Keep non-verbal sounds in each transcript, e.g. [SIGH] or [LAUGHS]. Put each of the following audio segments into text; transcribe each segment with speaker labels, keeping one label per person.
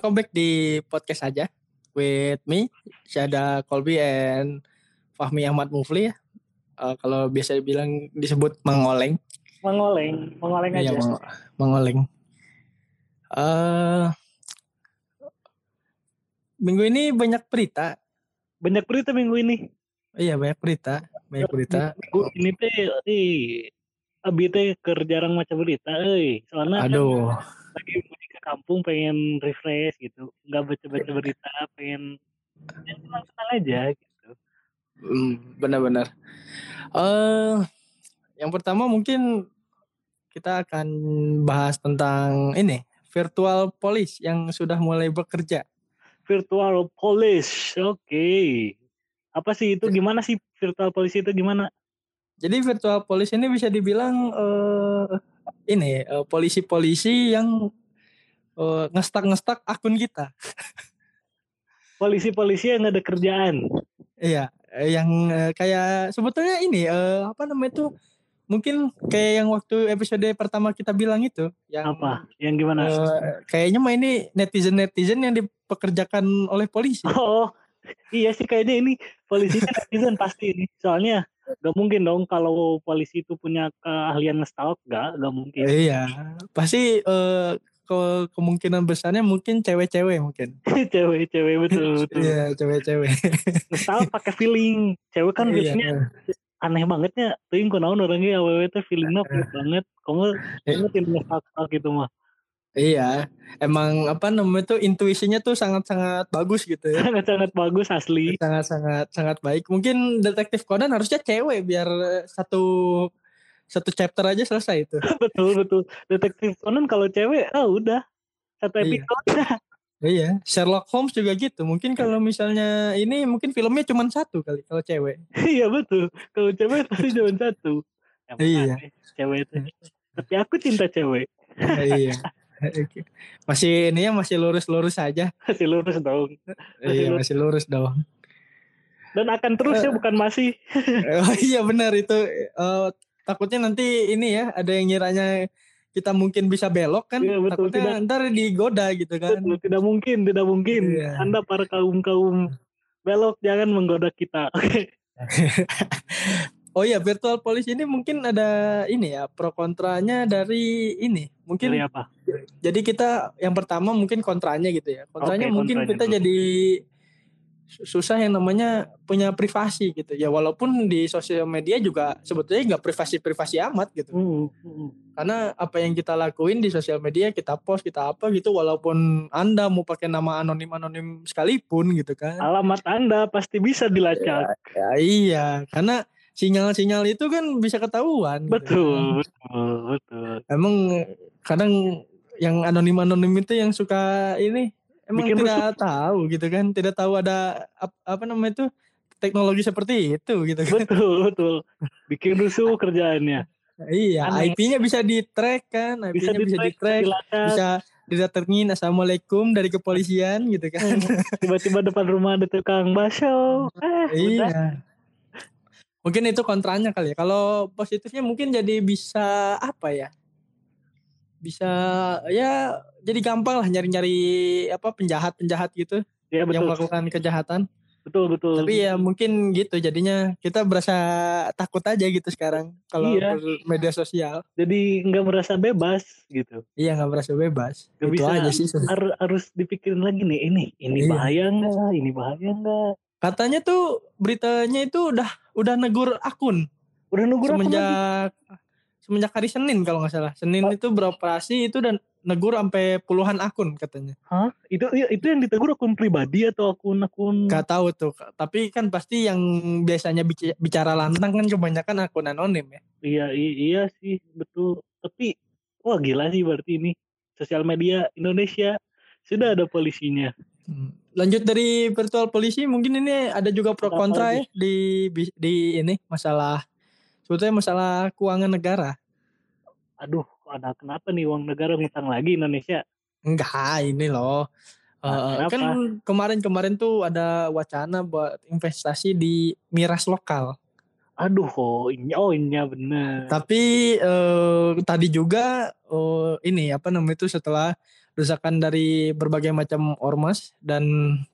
Speaker 1: welcome back di podcast aja with me Syada Kolbi and Fahmi Ahmad Mufli ya. Uh, kalau biasa dibilang disebut mengoleng.
Speaker 2: Mengoleng, mengoleng aja.
Speaker 1: Iya, meng- mengoleng. Eh minggu ini banyak berita.
Speaker 2: Banyak berita minggu ini.
Speaker 1: Iya, banyak berita, banyak berita.
Speaker 2: Minggu ini teh, eh, abi teh keur jarang maca berita, eh. Soalnya kan
Speaker 1: Aduh,
Speaker 2: lagi mudik ke kampung pengen refresh gitu. Nggak baca-baca berita, pengen ya senang-senang aja gitu.
Speaker 1: mm, benar-benar. Eh yang pertama mungkin kita akan bahas tentang ini virtual police yang sudah mulai bekerja.
Speaker 2: Virtual police, oke. Apa sih itu? Gimana sih virtual police itu gimana?
Speaker 1: Jadi virtual police ini bisa dibilang eh ini eh, polisi-polisi yang eh, ngestak-ngestak akun kita.
Speaker 2: Polisi-polisi yang ada kerjaan.
Speaker 1: Iya, eh, yang eh, kayak sebetulnya ini eh, apa namanya itu mungkin kayak yang waktu episode pertama kita bilang itu yang
Speaker 2: Apa? Yang gimana?
Speaker 1: eh, kayaknya mah ini netizen-netizen yang dipekerjakan oleh polisi.
Speaker 2: Oh, iya sih kayaknya ini polisi netizen pasti ini. Soalnya gak mungkin dong kalau polisi itu punya keahlian nge-stalk, gak, gak mungkin.
Speaker 1: Iya, pasti eh, ke kemungkinan besarnya mungkin cewek-cewek mungkin. [LAUGHS]
Speaker 2: Cewek-cewek betul betul.
Speaker 1: Iya, cewek-cewek.
Speaker 2: Nge-stalk pakai feeling. Cewek kan biasanya
Speaker 1: Iya.
Speaker 2: aneh banget ya. Tuh yang kunaon orangnya awewe teh feelingnya pelit banget. Kamu kamu tidak nge-stalk gitu mah.
Speaker 1: Iya, emang apa namanya tuh intuisinya tuh sangat-sangat bagus gitu ya.
Speaker 2: Sangat-sangat bagus asli.
Speaker 1: Sangat-sangat sangat baik. Mungkin detektif Conan harusnya cewek biar satu satu chapter aja selesai itu. [LAUGHS]
Speaker 2: betul betul. Detektif Conan kalau cewek, ah udah satu
Speaker 1: Iya.
Speaker 2: episode.
Speaker 1: Iya, Sherlock Holmes juga gitu. Mungkin kalau misalnya ini mungkin filmnya cuma satu kali kalau cewek. [LAUGHS]
Speaker 2: Iya betul. Kalau cewek pasti [LAUGHS] cuma satu. Emang
Speaker 1: Iya.
Speaker 2: aneh, Cewek itu. Tapi aku cinta cewek.
Speaker 1: iya. Oke. Masih ini ya masih lurus-lurus saja.
Speaker 2: Masih lurus dong.
Speaker 1: Iya, masih lurus dong.
Speaker 2: Dan akan terus ya bukan masih.
Speaker 1: Oh iya benar itu Eh, takutnya nanti ini ya ada yang ngiranya kita mungkin bisa belok kan
Speaker 2: Iya, betul.
Speaker 1: takutnya ntar digoda gitu kan
Speaker 2: Betul, tidak mungkin, tidak mungkin.
Speaker 1: Iya.
Speaker 2: Anda para kaum-kaum belok jangan menggoda kita. [LAUGHS] Oke. [LAUGHS]
Speaker 1: oh iya virtual police ini mungkin ada ini ya pro kontranya dari ini mungkin
Speaker 2: Dari apa?
Speaker 1: jadi kita yang pertama mungkin kontranya gitu ya kontranya
Speaker 2: Oke,
Speaker 1: mungkin
Speaker 2: kontranya
Speaker 1: kita
Speaker 2: dulu.
Speaker 1: jadi susah yang namanya punya privasi gitu ya walaupun di sosial media juga sebetulnya nggak privasi privasi amat gitu
Speaker 2: Hmm, hmm.
Speaker 1: karena apa yang kita lakuin di sosial media kita post kita apa gitu walaupun anda mau pakai nama anonim anonim sekalipun gitu kan
Speaker 2: Alamat Anda pasti bisa dilacak.
Speaker 1: ya, iya karena sinyal-sinyal itu kan bisa ketahuan gitu
Speaker 2: Betul,
Speaker 1: kan.
Speaker 2: betul, betul.
Speaker 1: emang kadang yang anonim anonim itu yang suka ini emang
Speaker 2: Bikin
Speaker 1: tidak tahu gitu kan tidak tahu ada ap- apa namanya itu teknologi seperti itu gitu kan
Speaker 2: Betul, betul. Bikin rusuh kerjaannya.
Speaker 1: iya. IP-nya bisa di track kan IP-nya bisa di track bisa didatengin assalamualaikum dari kepolisian gitu kan
Speaker 2: Tiba-tiba depan rumah ada tukang bakso. [LAUGHS] Eh, udah.
Speaker 1: iya mungkin itu kontranya kali ya kalau positifnya mungkin jadi bisa apa ya bisa ya jadi gampang lah nyari-nyari apa penjahat-penjahat gitu
Speaker 2: Ya
Speaker 1: yang
Speaker 2: betul.
Speaker 1: melakukan kejahatan
Speaker 2: Betul, betul.
Speaker 1: tapi ya mungkin gitu jadinya kita berasa takut aja gitu sekarang kalau
Speaker 2: Iya.
Speaker 1: media sosial
Speaker 2: Jadi nggak merasa bebas gitu.
Speaker 1: iya nggak berasa bebas
Speaker 2: Nggak
Speaker 1: itu
Speaker 2: bisa.
Speaker 1: aja sih
Speaker 2: Har- harus dipikirin lagi nih ini ini
Speaker 1: Iya.
Speaker 2: bahaya nggak ini bahaya nggak
Speaker 1: katanya tuh beritanya itu udah udah negur akun
Speaker 2: udah nunggu apa lagi?
Speaker 1: Semenjak hari Senin kalau nggak salah. Senin
Speaker 2: Oh.
Speaker 1: itu beroperasi itu dan negur sampai puluhan akun katanya.
Speaker 2: Hah? itu iya, itu yang ditegur akun pribadi atau akun akun
Speaker 1: Gak tahu tuh. Tapi kan pasti yang biasanya bicara lantang kan kebanyakan akun anonim ya.
Speaker 2: iya iya sih betul tapi wah gila sih berarti ini sosial media Indonesia sudah ada polisinya
Speaker 1: Hmm. Lanjut dari virtual polisi mungkin ini ada juga pro kontra ya di di ini masalah sebetulnya masalah keuangan negara.
Speaker 2: aduh ada kenapa nih uang negara ngutang lagi Indonesia
Speaker 1: Enggak, ini loh. Uh,
Speaker 2: Kenapa?
Speaker 1: kan kemarin-kemarin tuh ada wacana buat investasi di miras lokal.
Speaker 2: Aduh, oh ini, oh iya bener.
Speaker 1: Tapi eh, tadi juga eh, ini apa namanya itu setelah desakan dari berbagai macam ormas dan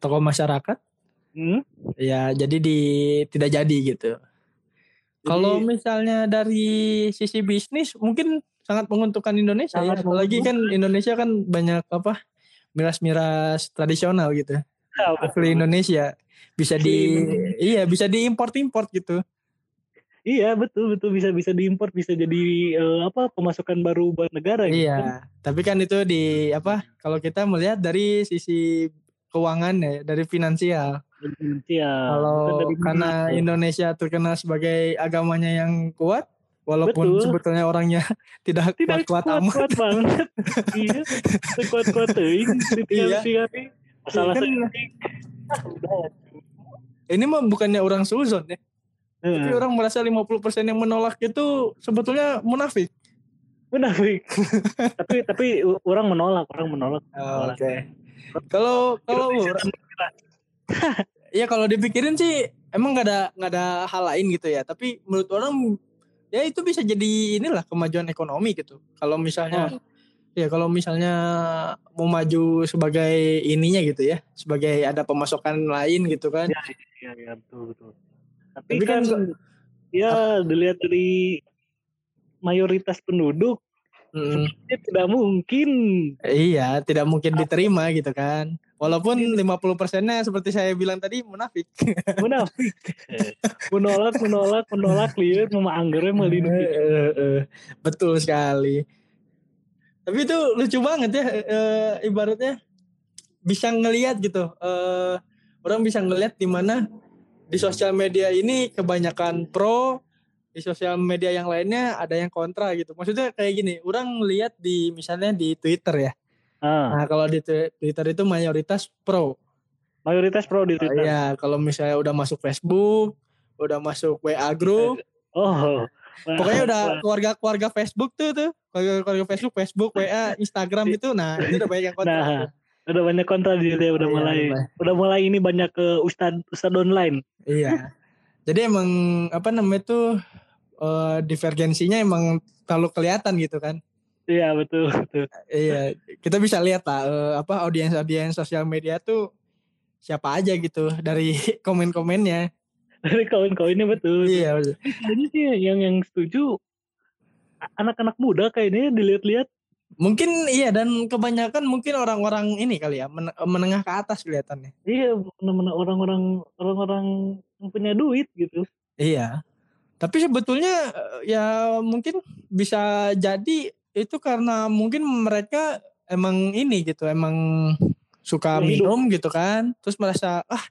Speaker 1: tokoh masyarakat,
Speaker 2: Hmm?
Speaker 1: ya jadi di tidak jadi gitu. Kalau misalnya dari sisi bisnis mungkin sangat menguntungkan Indonesia ya.
Speaker 2: Sangat
Speaker 1: Apalagi kan Indonesia kan banyak apa miras-miras tradisional gitu.
Speaker 2: Ah,
Speaker 1: Asli. Indonesia bisa di iya bisa diimport-import gitu.
Speaker 2: Iya betul betul bisa bisa diimpor bisa jadi eh, apa pemasukan baru buat negara gitu kan.
Speaker 1: Iya, tapi kan itu di apa kalau kita melihat dari sisi keuangan ya, dari finansial.
Speaker 2: Finansial.
Speaker 1: Kalau karena
Speaker 2: minat.
Speaker 1: Indonesia terkenal sebagai agamanya yang kuat, walaupun
Speaker 2: Betul.
Speaker 1: sebetulnya orangnya [LAUGHS] tidak kuat-kuat
Speaker 2: kuat
Speaker 1: amat.
Speaker 2: kuat [LAUGHS] banget iya kuat kuat teuing [LAUGHS]
Speaker 1: Iya.
Speaker 2: masalah
Speaker 1: Kan- Ini mah bukannya orang suzon ya, tapi
Speaker 2: Heeh.
Speaker 1: orang merasa 50% yang menolak itu sebetulnya munafik.
Speaker 2: munafik tapi tapi orang menolak orang menolak
Speaker 1: Oh, Oke. Kalau kalau orang- Iya kalau dipikirin sih emang nggak ada nggak ada hal lain gitu ya. Tapi menurut orang ya itu bisa jadi inilah kemajuan ekonomi gitu. Kalau misalnya ya kalau misalnya mau maju sebagai ininya gitu ya, sebagai ada pemasukan lain gitu kan.
Speaker 2: iya iya betul betul tapi,
Speaker 1: Tapi kan
Speaker 2: kan, ya dilihat dari mayoritas penduduk
Speaker 1: Mm,
Speaker 2: ya tidak mungkin
Speaker 1: iya, tidak mungkin diterima gitu kan. Walaupun 50 persennya seperti saya bilang tadi munafik. [LAUGHS]
Speaker 2: munafik menolak menolak menolak lihat mama anggernya melindungi
Speaker 1: Eh, eh, eh. Betul sekali. Tapi itu lucu banget ya, eh, ibaratnya bisa ngelihat gitu. eh, orang bisa ngelihat di mana di sosial media ini kebanyakan pro, di sosial media yang lainnya ada yang kontra gitu. Maksudnya kayak gini, orang lihat di misalnya di Twitter ya.
Speaker 2: Ah
Speaker 1: Nah kalau di Twi- Twitter itu mayoritas pro.
Speaker 2: mayoritas pro di Twitter
Speaker 1: Iya, kalau misalnya udah masuk Facebook, udah masuk WA group, [LAUGHS]
Speaker 2: oh
Speaker 1: Pokoknya udah keluarga-keluarga Facebook tuh tuh. Keluarga-keluarga Facebook, Facebook, WA, Instagram itu nah itu udah banyak yang kontra.
Speaker 2: Nah, udah banyak kontra di dia udah
Speaker 1: Iya,
Speaker 2: mulai
Speaker 1: udah.
Speaker 2: udah mulai ini banyak ke ustad ustad online.
Speaker 1: Iya. Jadi emang apa namanya tuh eh, divergensinya emang terlalu kelihatan gitu kan.
Speaker 2: Iya betul [LAUGHS] betul.
Speaker 1: Iya, kita bisa lihat lah eh, apa audiens-audiens sosial media tuh siapa aja gitu dari [LAUGHS] komen-komennya.
Speaker 2: Dari kawan-kawannya betul.
Speaker 1: Iya.
Speaker 2: Kayaknya sih yang yang setuju anak-anak muda kayaknya dilihat-lihat.
Speaker 1: Mungkin iya dan kebanyakan mungkin orang-orang ini kali ya men- menengah ke atas kelihatannya.
Speaker 2: Iya orang-orang orang-orang yang punya duit gitu.
Speaker 1: Iya. Tapi sebetulnya eh, ya mungkin bisa jadi itu karena mungkin mereka emang ini gitu, emang suka
Speaker 2: hidup.
Speaker 1: minum gitu kan, terus merasa ah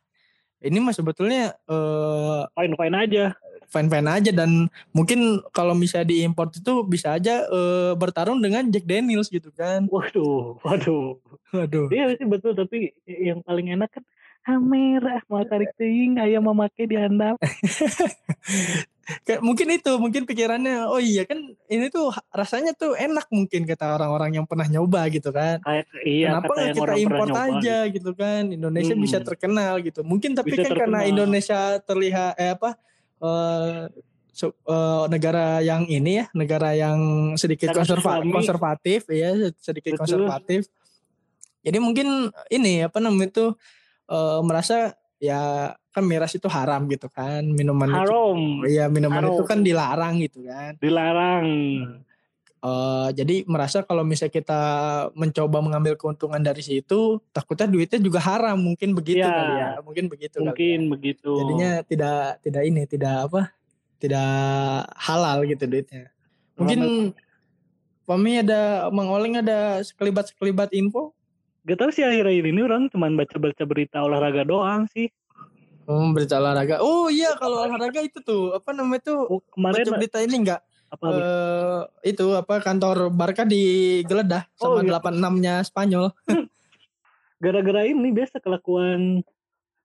Speaker 1: ini mah sebetulnya eh
Speaker 2: Fine-fine aja.
Speaker 1: fine-fine aja dan mungkin kalau misalnya diimpor itu bisa aja eh, bertarung dengan Jack Daniels gitu kan.
Speaker 2: Waduh, waduh.
Speaker 1: Waduh.
Speaker 2: Iya sih betul tapi yang paling enak kan ah, merah mau tarik teuing aya mamake dihandap. [LAUGHS]
Speaker 1: Kayak mungkin itu, mungkin pikirannya oh iya kan ini tuh rasanya tuh enak mungkin kata orang-orang yang pernah nyoba gitu kan.
Speaker 2: Kayak iya
Speaker 1: Kenapa
Speaker 2: kata
Speaker 1: nggak kita import
Speaker 2: nyoba.
Speaker 1: aja gitu kan Indonesia
Speaker 2: Hmm.
Speaker 1: bisa terkenal gitu mungkin tapi
Speaker 2: Bisa
Speaker 1: kan karena
Speaker 2: terkenal.
Speaker 1: Indonesia terlihat eh apa eh, su- eh, negara yang ini ya negara yang sedikit konserva- konservatif ya sedikit
Speaker 2: Betul.
Speaker 1: konservatif jadi mungkin ini apa namanya itu eh, merasa ya kan miras itu haram gitu kan minuman itu
Speaker 2: Haram,
Speaker 1: Iya minuman itu
Speaker 2: Haram.
Speaker 1: kan dilarang gitu kan
Speaker 2: dilarang.
Speaker 1: Eh, jadi merasa kalau misalnya kita mencoba mengambil keuntungan dari situ, takutnya duitnya juga haram, mungkin begitu
Speaker 2: Ya,
Speaker 1: kali ya, mungkin begitu kali
Speaker 2: Mungkin
Speaker 1: ya.
Speaker 2: begitu.
Speaker 1: Jadinya tidak tidak ini, tidak apa, tidak halal gitu duitnya. Mungkin Pami ada Mang Oleng ada sekelibat sekelibat info.
Speaker 2: Gak tau sih akhir-akhir ini orang cuma baca-baca berita olahraga doang sih.
Speaker 1: Oh, berita olahraga. Oh iya kalau olahraga itu tuh apa namanya tuh
Speaker 2: Oh, kemarin
Speaker 1: baca berita ini enggak?
Speaker 2: apa
Speaker 1: Eh itu apa kantor Barca digeledah
Speaker 2: Oh,
Speaker 1: sama
Speaker 2: iya.
Speaker 1: 86-nya Spanyol.
Speaker 2: gara-gara ini biasa kelakuan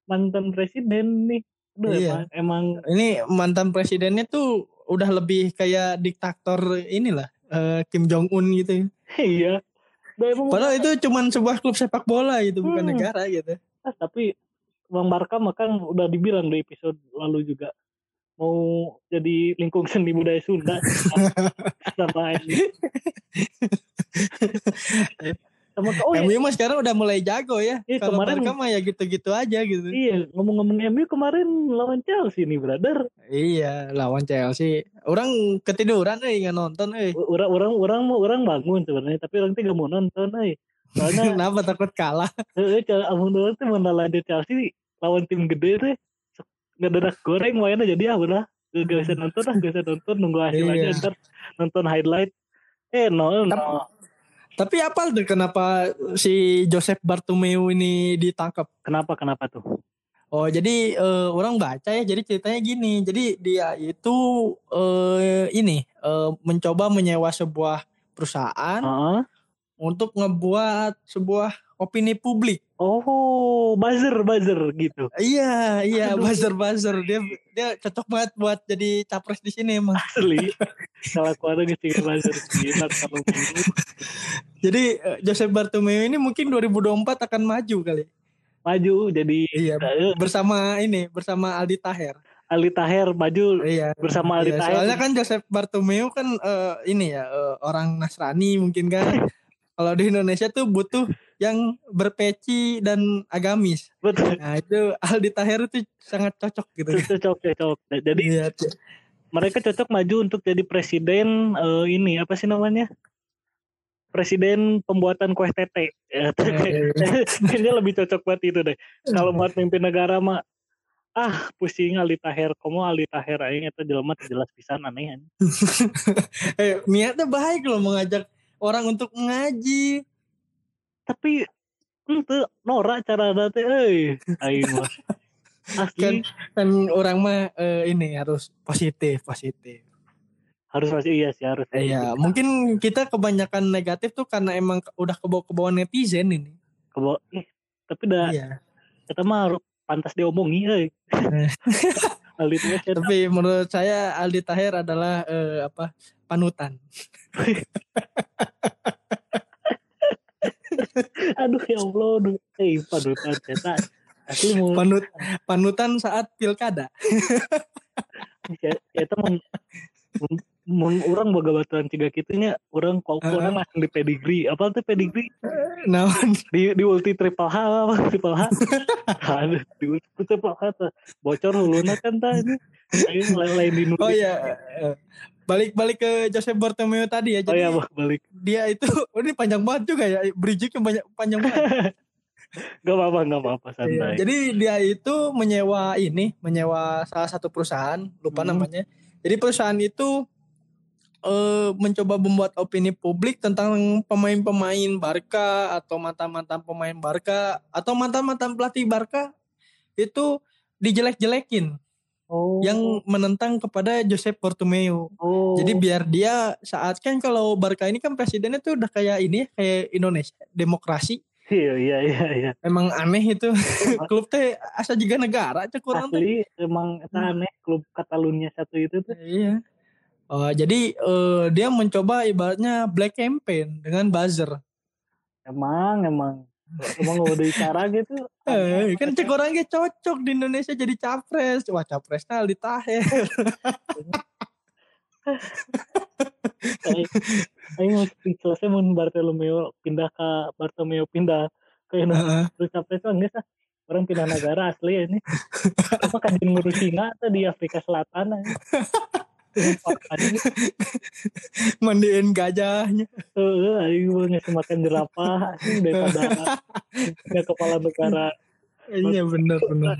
Speaker 2: mantan presiden nih. Aduh,
Speaker 1: Iya.
Speaker 2: emang, emang
Speaker 1: Ini mantan presidennya tuh udah lebih kayak diktator inilah eh, Kim Jong Un gitu. [LAUGHS]
Speaker 2: iya. Udah emang
Speaker 1: Padahal itu cuman sebuah klub sepak bola gitu, bukan
Speaker 2: Hmm.
Speaker 1: negara gitu.
Speaker 2: Ah, tapi Bang Barka makan udah dibilang di episode lalu juga mau jadi lingkung seni budaya Sunda [LAUGHS] sama ini. sama oh
Speaker 1: mah sekarang udah mulai jago ya.
Speaker 2: Iya,
Speaker 1: Kalau
Speaker 2: kemarin-
Speaker 1: Barca mah ya gitu-gitu aja gitu.
Speaker 2: iya ngomong-ngomong MU kemarin lawan Chelsea nih brother
Speaker 1: Iya, lawan Chelsea. Orang ketiduran euy nggak nonton euy.
Speaker 2: orang orang orang mau orang bangun sebenarnya tapi orang tuh gak mau nonton eh soalnya [LAUGHS]
Speaker 1: Kenapa takut kalah?
Speaker 2: eh cara abang doang tuh mana lanjut Chelsea lawan tim gede tuh nggak ada goreng mainnya jadi ah udah gak, bisa nonton lah gak bisa nonton nunggu hasil
Speaker 1: Iya.
Speaker 2: aja ntar nonton highlight eh no no
Speaker 1: Tapi apa tuh kenapa si Joseph Bartomeu ini ditangkap?
Speaker 2: kenapa kenapa tuh
Speaker 1: Oh jadi eh, orang baca ya jadi ceritanya gini jadi dia itu eh, ini eh, mencoba menyewa sebuah perusahaan
Speaker 2: Heeh.
Speaker 1: Untuk ngebuat sebuah opini publik.
Speaker 2: oh buzzer buzzer gitu
Speaker 1: Iya iya
Speaker 2: Aduh.
Speaker 1: buzzer buzzer dia dia cocok banget buat jadi capres di sini emang.
Speaker 2: asli [LAUGHS] kalau keluarga gitu buzzer kalau.
Speaker 1: Jadi eh, Joseph Bartomeu ini mungkin 2024 akan maju kali.
Speaker 2: maju jadi
Speaker 1: Iya
Speaker 2: eh,
Speaker 1: bersama ini bersama Aldi Taher.
Speaker 2: Ali Taher maju
Speaker 1: Iya.
Speaker 2: bersama Ali
Speaker 1: Iya,
Speaker 2: Taher
Speaker 1: soalnya kan Joseph Bartomeu kan eh, ini ya eh, orang Nasrani mungkin kan. [LAUGHS] Kalau di Indonesia tuh butuh yang berpeci dan agamis.
Speaker 2: betul
Speaker 1: Nah itu Aldi Taher itu sangat cocok gitu.
Speaker 2: cocok cocok jadi
Speaker 1: Iya.
Speaker 2: mereka cocok maju untuk jadi presiden eh, ini apa sih namanya presiden pembuatan kue tete ya, [LAUGHS] kayaknya lebih cocok buat itu deh kalau buat mimpin negara mah ah pusing Ali Taher kamu Ali Taher aing eta jelema teu jelas pisan aneh aneh. [LAUGHS]
Speaker 1: eh, niatnya baik loh mengajak orang untuk ngaji.
Speaker 2: tapi itu norak cara teh euy aing mah [LAUGHS] asli
Speaker 1: Kan orang mah eh, ini harus positif, positif.
Speaker 2: harus masih iya sih harus
Speaker 1: Iya, mungkin kita kebanyakan negatif tuh karena emang udah kebawa kebawa netizen ini.
Speaker 2: Kebo- eh, tapi dah
Speaker 1: Iya.
Speaker 2: kita mah harus pantas diomongi [LAUGHS] Ali Taher
Speaker 1: Tapi menurut saya Aldi Taher adalah eh, apa panutan. [LAUGHS]
Speaker 2: aduh ya Allah aduh. Eh panutan cetak asli mau
Speaker 1: Panut panutan saat pilkada.
Speaker 2: ya eta mun mun, urang boga baturan ciga kitunya. Urang kok urang langsung di pedigree. Apa tuh pedigree?
Speaker 1: Nah,
Speaker 2: di di ulti triple H apa triple H? Aduh di ulti triple H bocor huluna kan Ayo lain lain di
Speaker 1: oh ya balik-balik ke Joseph Bartomeu tadi ya.
Speaker 2: oh
Speaker 1: Jadi
Speaker 2: ya bah, balik
Speaker 1: dia itu [LAUGHS] oh, ini panjang banget juga ya. Bridging banyak panjang banget. [LAUGHS]
Speaker 2: gak apa-apa gak apa-apa
Speaker 1: Iya,
Speaker 2: santai
Speaker 1: Jadi dia itu menyewa ini, menyewa salah satu perusahaan, lupa
Speaker 2: Hmm.
Speaker 1: namanya. Jadi perusahaan itu eh mencoba membuat opini publik tentang pemain-pemain Barca atau mantan-mantan pemain Barca atau mantan-mantan pelatih Barca itu dijelek-jelekin
Speaker 2: oh
Speaker 1: yang menentang kepada Josep Bartomeu.
Speaker 2: oh
Speaker 1: Jadi biar dia saat kan kalau Barca ini kan presidennya tuh udah kayak ini kayak Indonesia demokrasi.
Speaker 2: iya iya iya iya
Speaker 1: Emang aneh itu [LAUGHS] klub teh asa juga negara cek kurang teh.
Speaker 2: asli emang eta aneh klub Catalunya satu itu tuh
Speaker 1: Iya. Oh, jadi eh, dia mencoba ibaratnya black campaign dengan buzzer.
Speaker 2: emang emang emang udah cara gitu
Speaker 1: Eh, kan cek orangnya cocok di Indonesia jadi capres. Wah, capresnya Aldi Taher.
Speaker 2: Aing mau speechless mun Bartolomeo pindah ke Bartolomeo pindah ke Indonesia terus capres geus ah. orang pindah negara asli ya ini apa kan ngurus Cina tuh di Afrika Selatan. [LAUGHS]
Speaker 1: Mandiin gajahnya.
Speaker 2: Heeh, aing mau ngasih makan jerapah daripada [LAUGHS] punya kepala negara.
Speaker 1: Iya bener bener.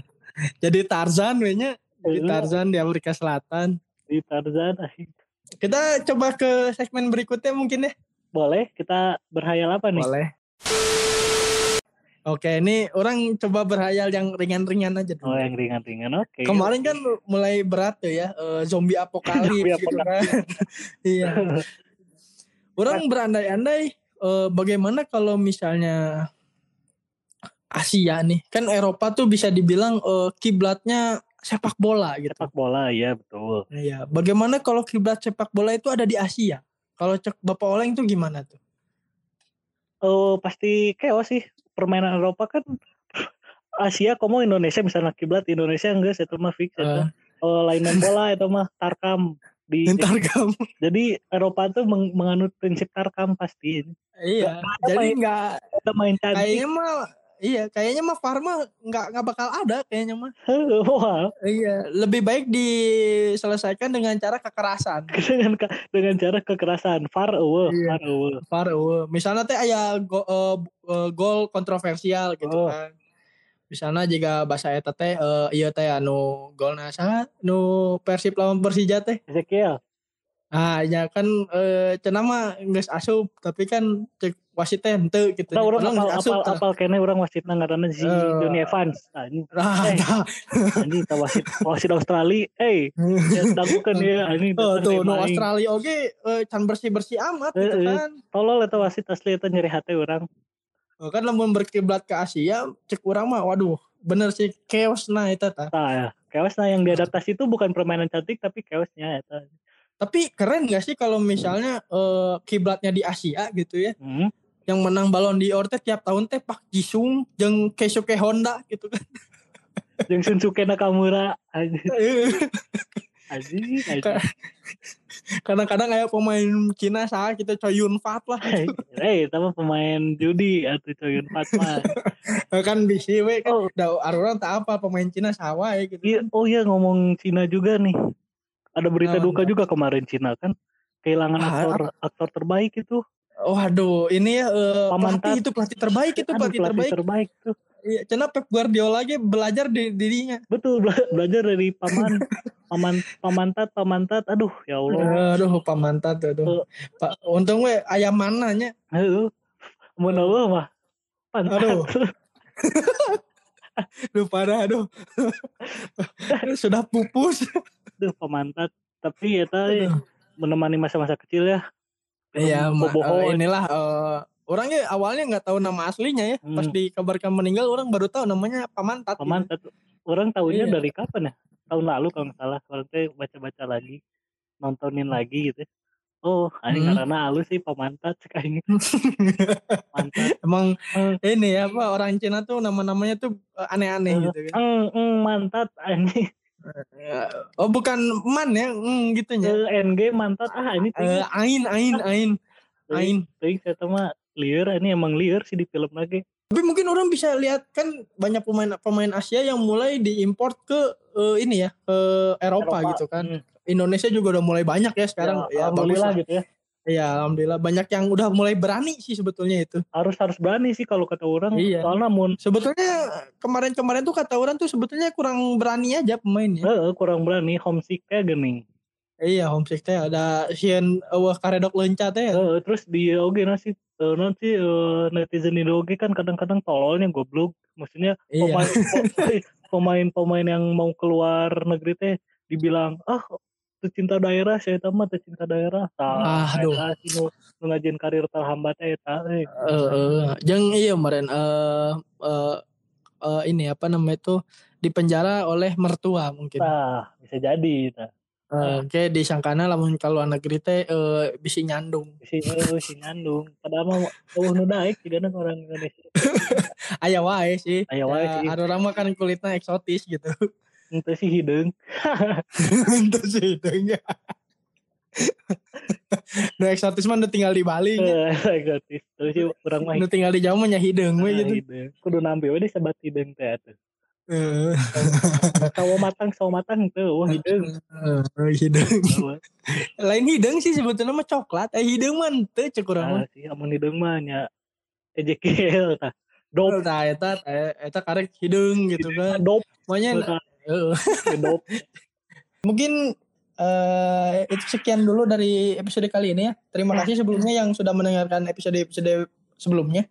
Speaker 1: Jadi Tarzan kayaknya. Jadi
Speaker 2: Heeh,
Speaker 1: Tarzan di Afrika Selatan.
Speaker 2: di Tarzan aing.
Speaker 1: Kita coba ke segmen berikutnya mungkin ya.
Speaker 2: Boleh kita berhayal apa nih?
Speaker 1: Boleh. Oke, ini orang coba berhayal yang ringan-ringan aja dulu.
Speaker 2: Oh yang ringan-ringan oke.
Speaker 1: Kemarin kan mulai berat tuh ya, eh, zombie [LAUGHS] apokalips gitu kan. [LAUGHS] iya. Orang berandai-andai eh, bagaimana kalau misalnya Asia nih, kan Eropa tuh bisa dibilang eh, kiblatnya sepak bola gitu.
Speaker 2: sepak bola ya betul.
Speaker 1: Iya, bagaimana kalau kiblat sepak bola itu ada di Asia? Kalau cek Bapak Oleng tuh gimana tuh?
Speaker 2: oh pasti chaos sih permainan Eropa kan [LAUGHS] Asia komo Indonesia misalnya kiblat Indonesia enggak itu mah fix itu
Speaker 1: Eh.
Speaker 2: oh lain main bola itu mah tarkam di
Speaker 1: Ntar kamu.
Speaker 2: jadi Eropa tuh meng- menganut prinsip tarkam pasti
Speaker 1: Iya.
Speaker 2: Ada
Speaker 1: Jadi
Speaker 2: main-
Speaker 1: nggak
Speaker 2: kita main cantik
Speaker 1: kayaknya mah iya kayaknya mah Farma nggak nggak bakal ada kayaknya mah. [LAUGHS]
Speaker 2: wah
Speaker 1: Iya. Lebih baik diselesaikan dengan cara kekerasan. [LAUGHS]
Speaker 2: dengan dengan cara kekerasan far away
Speaker 1: Iya.
Speaker 2: far away
Speaker 1: Far away. Misalnya teh aya go, eh, gol kontroversial gitu
Speaker 2: Oh.
Speaker 1: kan. Misalnya jika bahasa eta teh eh, iya teh anu golna saha nu Persib lawan Persija teh.
Speaker 2: Ezekiel
Speaker 1: Ah, ya kan eh cenah mah geus asup tapi kan cek wasit teh henteu gitu.
Speaker 2: Nah, orang apal apal
Speaker 1: tah.
Speaker 2: apal kene orang wasitna ngaranna si
Speaker 1: Eh.
Speaker 2: Johnny Evans anjing
Speaker 1: Ah,
Speaker 2: Eh. anjing ta wasit wasit Australia eh ya dagukeun ya anjing
Speaker 1: Oh, tuh no. Australia oge eh, can bersih-bersih amat
Speaker 2: Eh,
Speaker 1: gitu kan.
Speaker 2: tolol eta wasit asli eta nyeri hati orang
Speaker 1: Oh, kan lamun berkiblat ke Asia cek urang mah waduh bener sih chaos nah eta tah.
Speaker 2: nah ya chaosnya yang diadaptasi itu bukan permainan cantik tapi chaosnya eta
Speaker 1: Tapi keren gak sih kalau misalnya eh, kiblatnya di Asia gitu ya.
Speaker 2: hmm.
Speaker 1: Yang menang balon di teh tiap tahun teh Pak Jisung jeung Keisuke Honda gitu kan. [LAUGHS]
Speaker 2: jeung Shunsuke Nakamura [LAUGHS] anjing.
Speaker 1: Kadang-kadang kayak pemain Cina sah gitu Choi Yun Fat lah.
Speaker 2: eh itu mah pemain judi atau Coyun Fatma [LAUGHS]
Speaker 1: kan bisi we kan.
Speaker 2: oh
Speaker 1: Da arurang tak apa pemain Cina sawai gitu.
Speaker 2: iya oh iya ngomong Cina juga nih ada berita
Speaker 1: Naon,
Speaker 2: duka juga kemarin Cina kan kehilangan
Speaker 1: Ah,
Speaker 2: aktor aktor terbaik itu
Speaker 1: Waduh, ini ya
Speaker 2: Pamantat.
Speaker 1: pelatih itu pelatih terbaik itu
Speaker 2: Aduh,
Speaker 1: pelatih, terbaik.
Speaker 2: terbaik tuh
Speaker 1: Iya, Cina Pep Guardiola lagi belajar di dirinya.
Speaker 2: betul bela- belajar dari paman paman pamantat pamantat aduh ya Allah
Speaker 1: Aduh, pamantat aduh. Pak, untung we ayam mananya.
Speaker 2: aduh mau Allah mah pantat
Speaker 1: Aduh. Aduh parah aduh. Sudah pupus.
Speaker 2: aduh pamantat tapi ya tadi menemani masa-masa kecil ya
Speaker 1: Iya, ma-
Speaker 2: boboho
Speaker 1: eh, inilah eh, orangnya awalnya nggak tahu nama aslinya ya. Pas
Speaker 2: Hmm.
Speaker 1: dikabarkan meninggal orang baru tahu namanya Pamantat. gitu.
Speaker 2: pamantat orang tahunya
Speaker 1: Iya.
Speaker 2: dari kapan ya tahun lalu kalau nggak salah orang teh baca-baca lagi nontonin lagi gitu oh ini
Speaker 1: Hmm.
Speaker 2: karena halus sih pamantat sekali [LAUGHS] mantat
Speaker 1: Emang
Speaker 2: Hmm.
Speaker 1: ini ya apa orang Cina tuh nama-namanya tuh eh, aneh-aneh gitu kan.
Speaker 2: eng eng mantat ini
Speaker 1: Oh bukan man ya, mm, gitu ya.
Speaker 2: Eh, NG mantat ah ini
Speaker 1: Eh, ain, ain, ain, ain.
Speaker 2: Tapi tahu mah liar ini emang liar sih di film lagi.
Speaker 1: Tapi mungkin orang bisa lihat kan banyak pemain pemain Asia yang mulai diimport ke eh, ini ya ke Eropa, gitu kan.
Speaker 2: Hmm.
Speaker 1: Indonesia juga udah mulai banyak ya sekarang.
Speaker 2: Ya,
Speaker 1: Ya, bagus lah.
Speaker 2: gitu ya.
Speaker 1: Ya alhamdulillah banyak yang udah mulai berani sih sebetulnya itu.
Speaker 2: Harus harus berani sih kalau kata orang.
Speaker 1: Iya.
Speaker 2: Soalnya mun
Speaker 1: Sebetulnya kemarin-kemarin tuh kata orang tuh sebetulnya kurang berani aja pemainnya.
Speaker 2: eh, kurang berani homesick kayak gini.
Speaker 1: Iya homesick teh ada sieun eueuh karedok leunca teh.
Speaker 2: Eh, terus di oge nasi eh, nanti eh, netizen di oge kan kadang-kadang tololnya goblok. Maksudnya
Speaker 1: Iya.
Speaker 2: pemain pemain-pemain yang mau keluar negeri teh dibilang ah tercinta daerah saya tahu mah tercinta daerah
Speaker 1: Ah, aduh.
Speaker 2: eta sih nu nu ngajin karir terhambat eta eh.
Speaker 1: Heeh. Jeung iya kemarin eh eh eh, ini apa namanya itu di penjara oleh mertua mungkin.
Speaker 2: Nah, bisa jadi nah.
Speaker 1: Eh, kayak disangkana lamun ka luar negeri teh eh, bisi nyandung.
Speaker 2: si eh, si nyandung padahal mah eueuh nu daek tigana orang Indonesia [LAUGHS]
Speaker 1: Aya wae sih.
Speaker 2: aya wae
Speaker 1: Ya,
Speaker 2: sih
Speaker 1: ada orang mah kan kulitnya eksotis gitu.
Speaker 2: Ente sih hideung
Speaker 1: Itu [LAUGHS] sih dengnya. Nu eksotis mah tinggal di Bali. nya.
Speaker 2: Eh, gratis terus sih urang mah
Speaker 1: Nu tinggal di Jawa mah nya hideung we
Speaker 2: ah,
Speaker 1: gitu.
Speaker 2: kudu nambe we deh sabat hideung teh atuh
Speaker 1: Heeh.
Speaker 2: sawo matang sawo matang teu wah hideung
Speaker 1: Heeh, hideung.
Speaker 2: Wah,
Speaker 1: Lain hideung sih sebetulnya mah coklat. Eh hideung mah teu cek urang mah.
Speaker 2: ah, sih amun hideung mah nya Ezekiel tah dop
Speaker 1: Tah eta eh, eta karek hideung gitu kan.
Speaker 2: dop
Speaker 1: Makanya [LAUGHS] Mungkin eh itu sekian dulu dari episode kali ini ya. Terima kasih sebelumnya yang sudah mendengarkan episode-episode sebelumnya.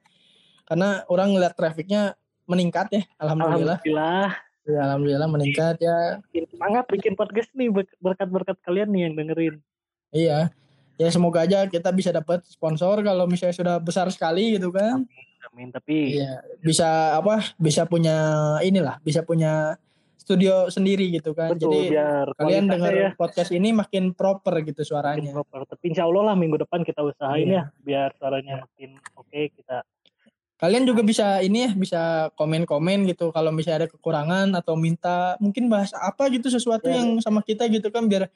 Speaker 1: Karena orang ngeliat trafficnya meningkat ya, alhamdulillah.
Speaker 2: alhamdulillah
Speaker 1: Ya, alhamdulillah meningkat ya.
Speaker 2: semangat bikin podcast nih ber- berkat-berkat kalian nih yang dengerin
Speaker 1: Iya. Ya semoga aja kita bisa dapat sponsor kalau misalnya sudah besar sekali gitu kan.
Speaker 2: amin tapi
Speaker 1: Iya, bisa apa? Bisa punya inilah, bisa punya studio sendiri gitu kan.
Speaker 2: Betul,
Speaker 1: Jadi
Speaker 2: biar
Speaker 1: kalian dengar
Speaker 2: ya
Speaker 1: podcast ini makin proper gitu
Speaker 2: makin
Speaker 1: suaranya.
Speaker 2: proper. Tapi insya Allah lah minggu depan kita usahain
Speaker 1: Iya.
Speaker 2: ya biar suaranya makin oke kita.
Speaker 1: Kalian juga bisa ini ya, bisa komen-komen gitu kalau misalnya ada kekurangan atau minta mungkin bahas apa gitu sesuatu
Speaker 2: Ya.
Speaker 1: yang sama kita gitu kan biar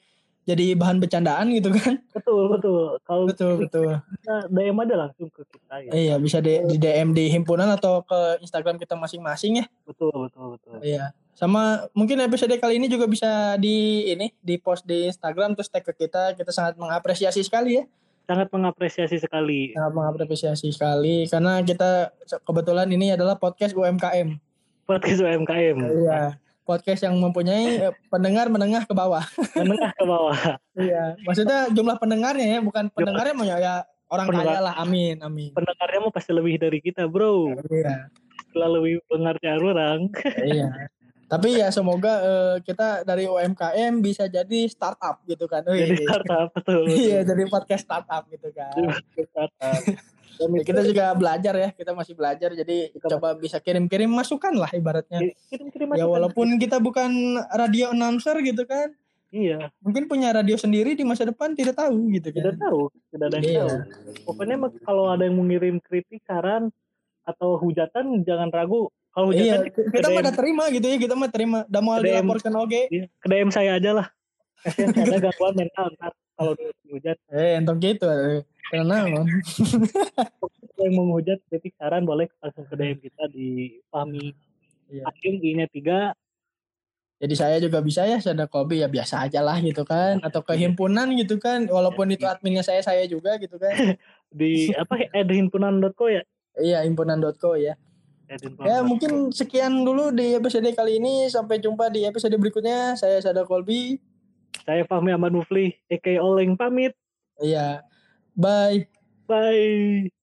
Speaker 1: jadi bahan bercandaan gitu kan.
Speaker 2: Betul betul. Kalau
Speaker 1: Betul betul.
Speaker 2: kita DM aja langsung ke kita ya.
Speaker 1: Iya, bisa di, di DM di himpunan atau ke Instagram kita masing-masing ya.
Speaker 2: Betul betul betul.
Speaker 1: Iya. Sama mungkin episode kali ini juga bisa di ini di post di Instagram terus tag ke kita. Kita sangat mengapresiasi sekali ya.
Speaker 2: Sangat mengapresiasi sekali.
Speaker 1: Sangat mengapresiasi sekali karena kita kebetulan ini adalah podcast UMKM.
Speaker 2: Podcast UMKM.
Speaker 1: Iya. Podcast yang mempunyai eh, pendengar menengah ke bawah. [LAUGHS]
Speaker 2: Menengah ke bawah.
Speaker 1: Iya. Maksudnya jumlah pendengarnya ya, bukan pendengarnya mau ya, ya orang
Speaker 2: Pendengar.
Speaker 1: kaya lah. Amin, amin.
Speaker 2: Pendengarnya mah pasti lebih dari kita, bro.
Speaker 1: Iya.
Speaker 2: Setelah lebih pendengarnya orang.
Speaker 1: iya. [LAUGHS] Tapi ya semoga eh, kita dari UMKM bisa jadi startup gitu kan.
Speaker 2: Jadi startup betul. [LAUGHS]
Speaker 1: Iya, jadi podcast startup gitu kan.
Speaker 2: Jadi startup.
Speaker 1: Ya, kita juga belajar ya, kita masih belajar jadi
Speaker 2: Kita
Speaker 1: coba bisa kirim-kirim masukan lah ibaratnya.
Speaker 2: kirim-kirim
Speaker 1: Ya walaupun kita bukan radio announcer gitu kan,
Speaker 2: Iya,
Speaker 1: mungkin punya radio sendiri di masa depan tidak tahu gitu
Speaker 2: tidak
Speaker 1: kan.
Speaker 2: tahu, tidak ada yang
Speaker 1: Iya.
Speaker 2: tahu. Pokoknya kalau ada yang mengirim kritik, saran atau hujatan jangan ragu. Kalau
Speaker 1: Iya,
Speaker 2: hujatan
Speaker 1: kita
Speaker 2: ke
Speaker 1: mah udah terima gitu ya, kita mah terima. Udah mau dilaporkan oke.
Speaker 2: iya, ke DM saya aja lah. [LAUGHS] Ada gangguan mental ntar kalau dihujat.
Speaker 1: Eh, entong gitu. eh. Karena
Speaker 2: yang mau menghujat kritik saran boleh langsung ke DM kita di Fahmi.
Speaker 1: Iya.
Speaker 2: Akim I-nya 3
Speaker 1: Jadi saya juga bisa ya, saya ada kopi ya biasa aja lah gitu kan. Atau ke himpunan gitu kan, walaupun itu adminnya saya, saya juga gitu kan. [LAUGHS]
Speaker 2: di apa edhimpunan.co ya?
Speaker 1: Iya, himpunan.co ya. Ya mungkin sekian dulu di episode kali ini. Sampai jumpa di episode berikutnya. Saya Sada Kolbi.
Speaker 2: saya Fahmi Ahmad Mufli, Eke Oleng pamit.
Speaker 1: Iya. Bye.
Speaker 2: Bye.